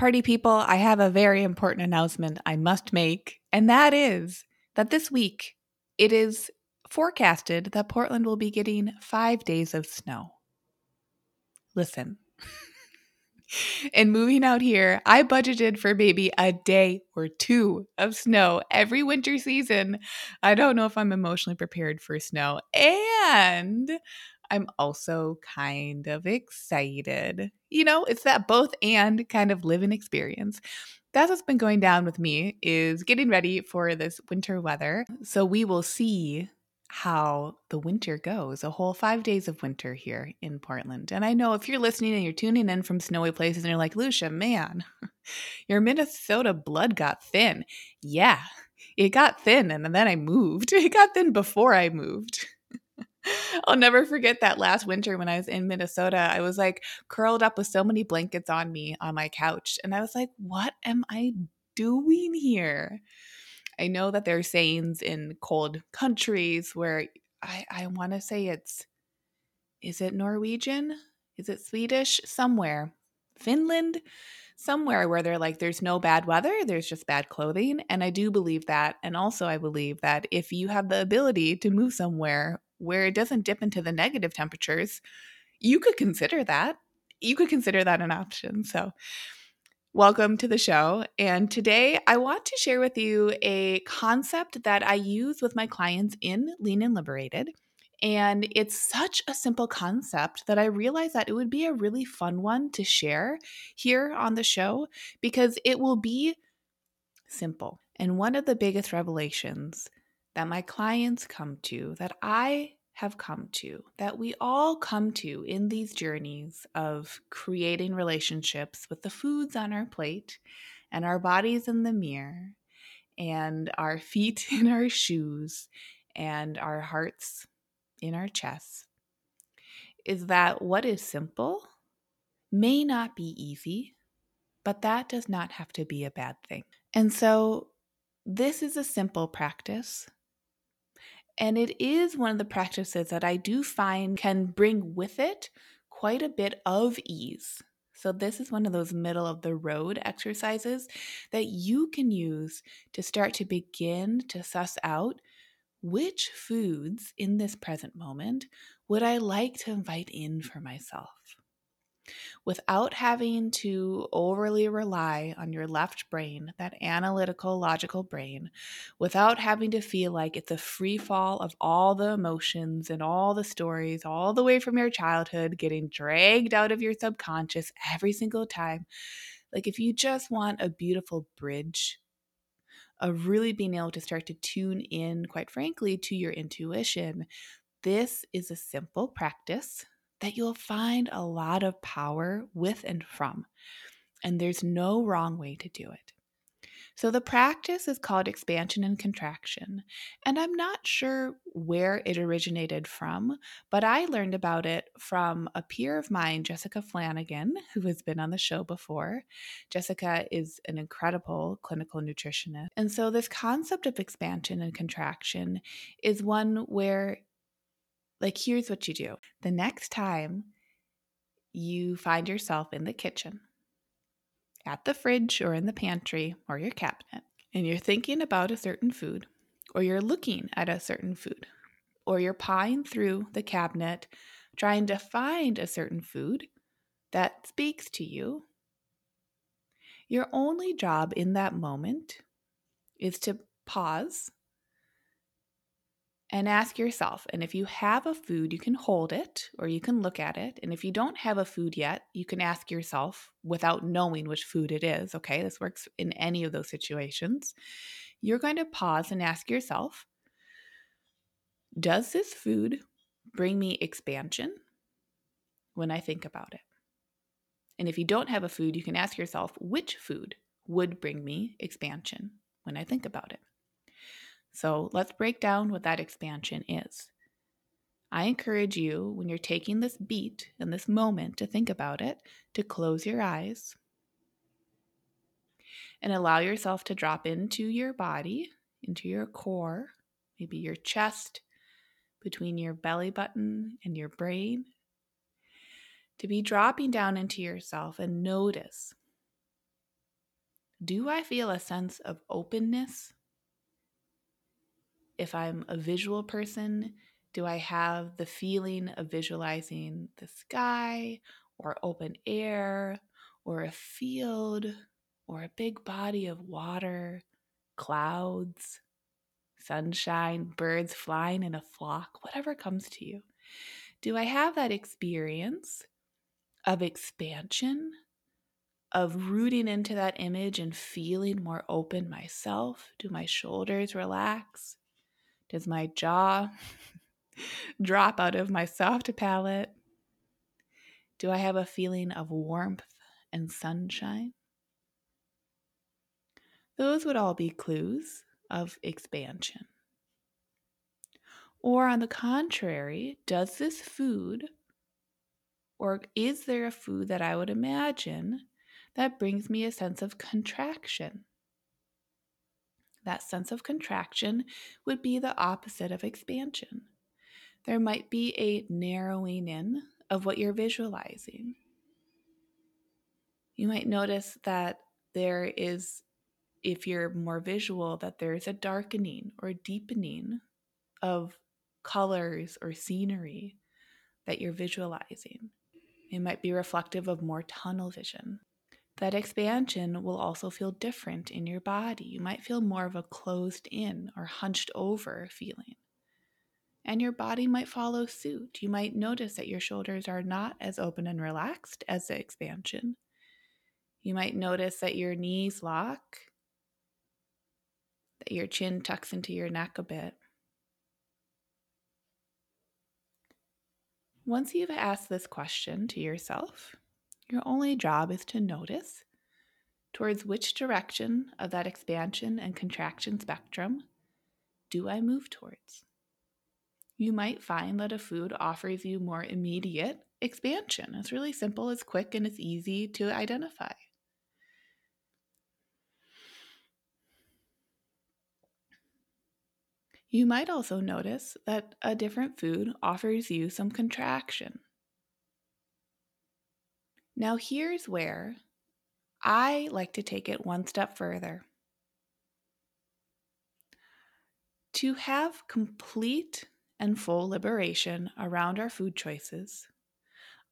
Party people, I have a very important announcement I must make, and that is that this week it is forecasted that Portland will be getting five days of snow. Listen. and moving out here, I budgeted for maybe a day or two of snow every winter season. I don't know if I'm emotionally prepared for snow. And I'm also kind of excited. You know, it's that both and kind of live living experience. That's what's been going down with me is getting ready for this winter weather. So we will see how the winter goes. A whole 5 days of winter here in Portland. And I know if you're listening and you're tuning in from snowy places and you're like, "Lucia, man, your Minnesota blood got thin." Yeah. It got thin and then I moved. It got thin before I moved. I'll never forget that last winter when I was in Minnesota. I was like curled up with so many blankets on me on my couch. And I was like, what am I doing here? I know that there are sayings in cold countries where I, I want to say it's, is it Norwegian? Is it Swedish? Somewhere. Finland? Somewhere where they're like, there's no bad weather, there's just bad clothing. And I do believe that. And also, I believe that if you have the ability to move somewhere where it doesn't dip into the negative temperatures, you could consider that. You could consider that an option. So, welcome to the show. And today I want to share with you a concept that I use with my clients in Lean and Liberated. And it's such a simple concept that I realized that it would be a really fun one to share here on the show because it will be simple. And one of the biggest revelations that my clients come to, that I have come to, that we all come to in these journeys of creating relationships with the foods on our plate and our bodies in the mirror and our feet in our shoes and our hearts in our chests, is that what is simple may not be easy, but that does not have to be a bad thing. And so, this is a simple practice and it is one of the practices that I do find can bring with it quite a bit of ease. So, this is one of those middle of the road exercises that you can use to start to begin to suss out which foods in this present moment would I like to invite in for myself without having to overly rely on your left brain, that analytical, logical brain, without having to feel like it's a free fall of all the emotions and all the stories, all the way from your childhood, getting dragged out of your subconscious every single time. Like, if you just want a beautiful bridge of really being able to start to tune in, quite frankly, to your intuition, this is a simple practice that you'll find a lot of power with and from. And there's no wrong way to do it. So the practice is called expansion and contraction. And I'm not sure where it originated from, but I learned about it from a peer of mine, Jessica Flanagan, who has been on the show before. Jessica is an incredible clinical nutritionist. And so this concept of expansion and contraction is one where like, here's what you do. The next time you find yourself in the kitchen, at the fridge, or in the pantry, or your cabinet, and you're thinking about a certain food, or you're looking at a certain food, or you're pawing through the cabinet trying to find a certain food that speaks to you, your only job in that moment is to pause and ask yourself. And if you have a food, you can hold it or you can look at it. And if you don't have a food yet, you can ask yourself without knowing which food it is. Okay, this works in any of those situations. You're going to pause and ask yourself Does this food bring me expansion when I think about it? And if you don't have a food, you can ask yourself which food would bring me expansion when I think about it. So let's break down what that expansion is. I encourage you, when you're taking this beat and this moment to think about it, to close your eyes and allow yourself to drop into your body, into your core, maybe your chest, between your belly button and your brain, to be dropping down into yourself and notice do I feel a sense of openness? If I'm a visual person, do I have the feeling of visualizing the sky or open air or a field or a big body of water, clouds, sunshine, birds flying in a flock, whatever comes to you? Do I have that experience of expansion, of rooting into that image and feeling more open myself? Do my shoulders relax? Does my jaw drop out of my soft palate? Do I have a feeling of warmth and sunshine? Those would all be clues of expansion. Or, on the contrary, does this food or is there a food that I would imagine that brings me a sense of contraction? That sense of contraction would be the opposite of expansion. There might be a narrowing in of what you're visualizing. You might notice that there is, if you're more visual, that there is a darkening or deepening of colors or scenery that you're visualizing. It might be reflective of more tunnel vision. That expansion will also feel different in your body. You might feel more of a closed in or hunched over feeling. And your body might follow suit. You might notice that your shoulders are not as open and relaxed as the expansion. You might notice that your knees lock, that your chin tucks into your neck a bit. Once you've asked this question to yourself, your only job is to notice towards which direction of that expansion and contraction spectrum do I move towards. You might find that a food offers you more immediate expansion. It's really simple, it's quick, and it's easy to identify. You might also notice that a different food offers you some contraction. Now, here's where I like to take it one step further. To have complete and full liberation around our food choices,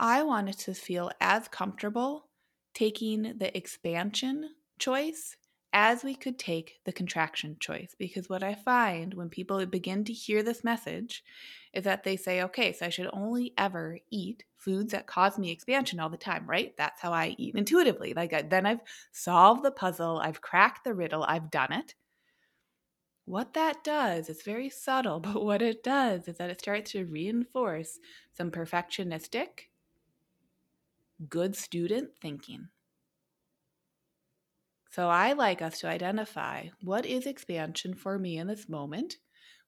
I wanted to feel as comfortable taking the expansion choice as we could take the contraction choice. Because what I find when people begin to hear this message is that they say, okay, so I should only ever eat foods that cause me expansion all the time, right? That's how I eat intuitively. Like I, then I've solved the puzzle, I've cracked the riddle, I've done it. What that does, it's very subtle, but what it does is that it starts to reinforce some perfectionistic, good student thinking. So I like us to identify what is expansion for me in this moment,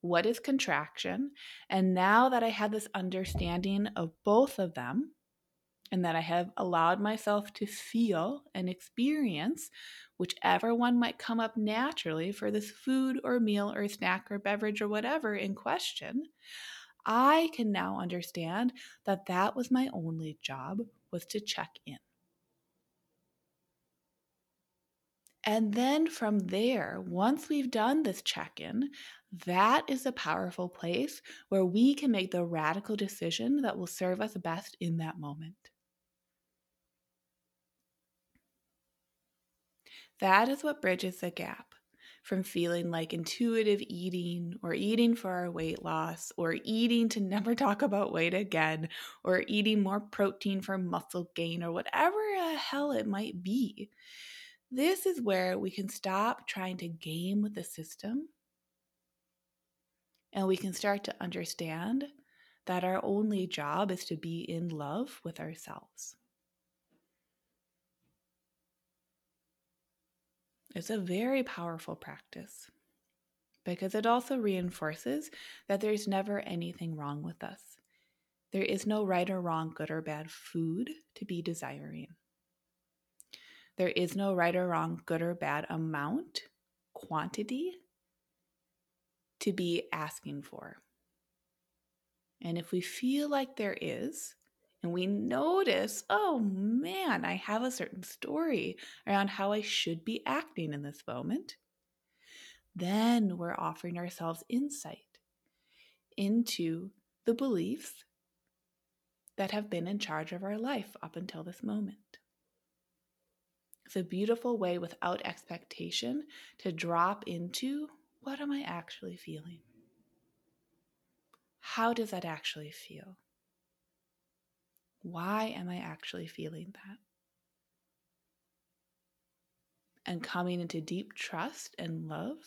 what is contraction, and now that I have this understanding of both of them, and that I have allowed myself to feel and experience whichever one might come up naturally for this food or meal or snack or beverage or whatever in question, I can now understand that that was my only job was to check in. And then from there, once we've done this check in, that is a powerful place where we can make the radical decision that will serve us best in that moment. That is what bridges the gap from feeling like intuitive eating or eating for our weight loss or eating to never talk about weight again or eating more protein for muscle gain or whatever the hell it might be this is where we can stop trying to game with the system and we can start to understand that our only job is to be in love with ourselves. It's a very powerful practice because it also reinforces that there's never anything wrong with us. There is no right or wrong, good or bad food to be desiring. There is no right or wrong, good or bad amount, quantity to be asking for. And if we feel like there is, and we notice, oh man, I have a certain story around how I should be acting in this moment, then we're offering ourselves insight into the beliefs that have been in charge of our life up until this moment. It's a beautiful way without expectation to drop into what am I actually feeling? How does that actually feel? Why am I actually feeling that? And coming into deep trust and love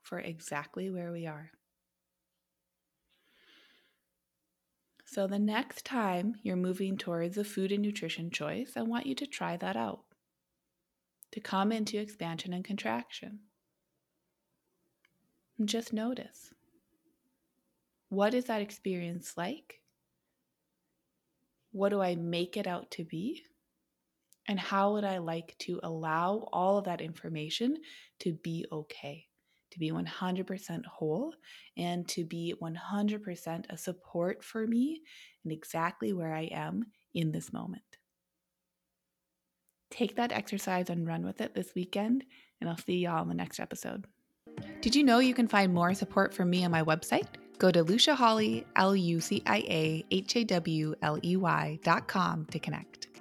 for exactly where we are. So, the next time you're moving towards a food and nutrition choice, I want you to try that out. To come into expansion and contraction. And just notice what is that experience like? What do I make it out to be? And how would I like to allow all of that information to be okay, to be 100% whole, and to be 100% a support for me and exactly where I am in this moment? Take that exercise and run with it this weekend, and I'll see y'all in the next episode. Did you know you can find more support from me on my website? Go to Lucia Hawley, L U C I A H A W L E Y dot com to connect.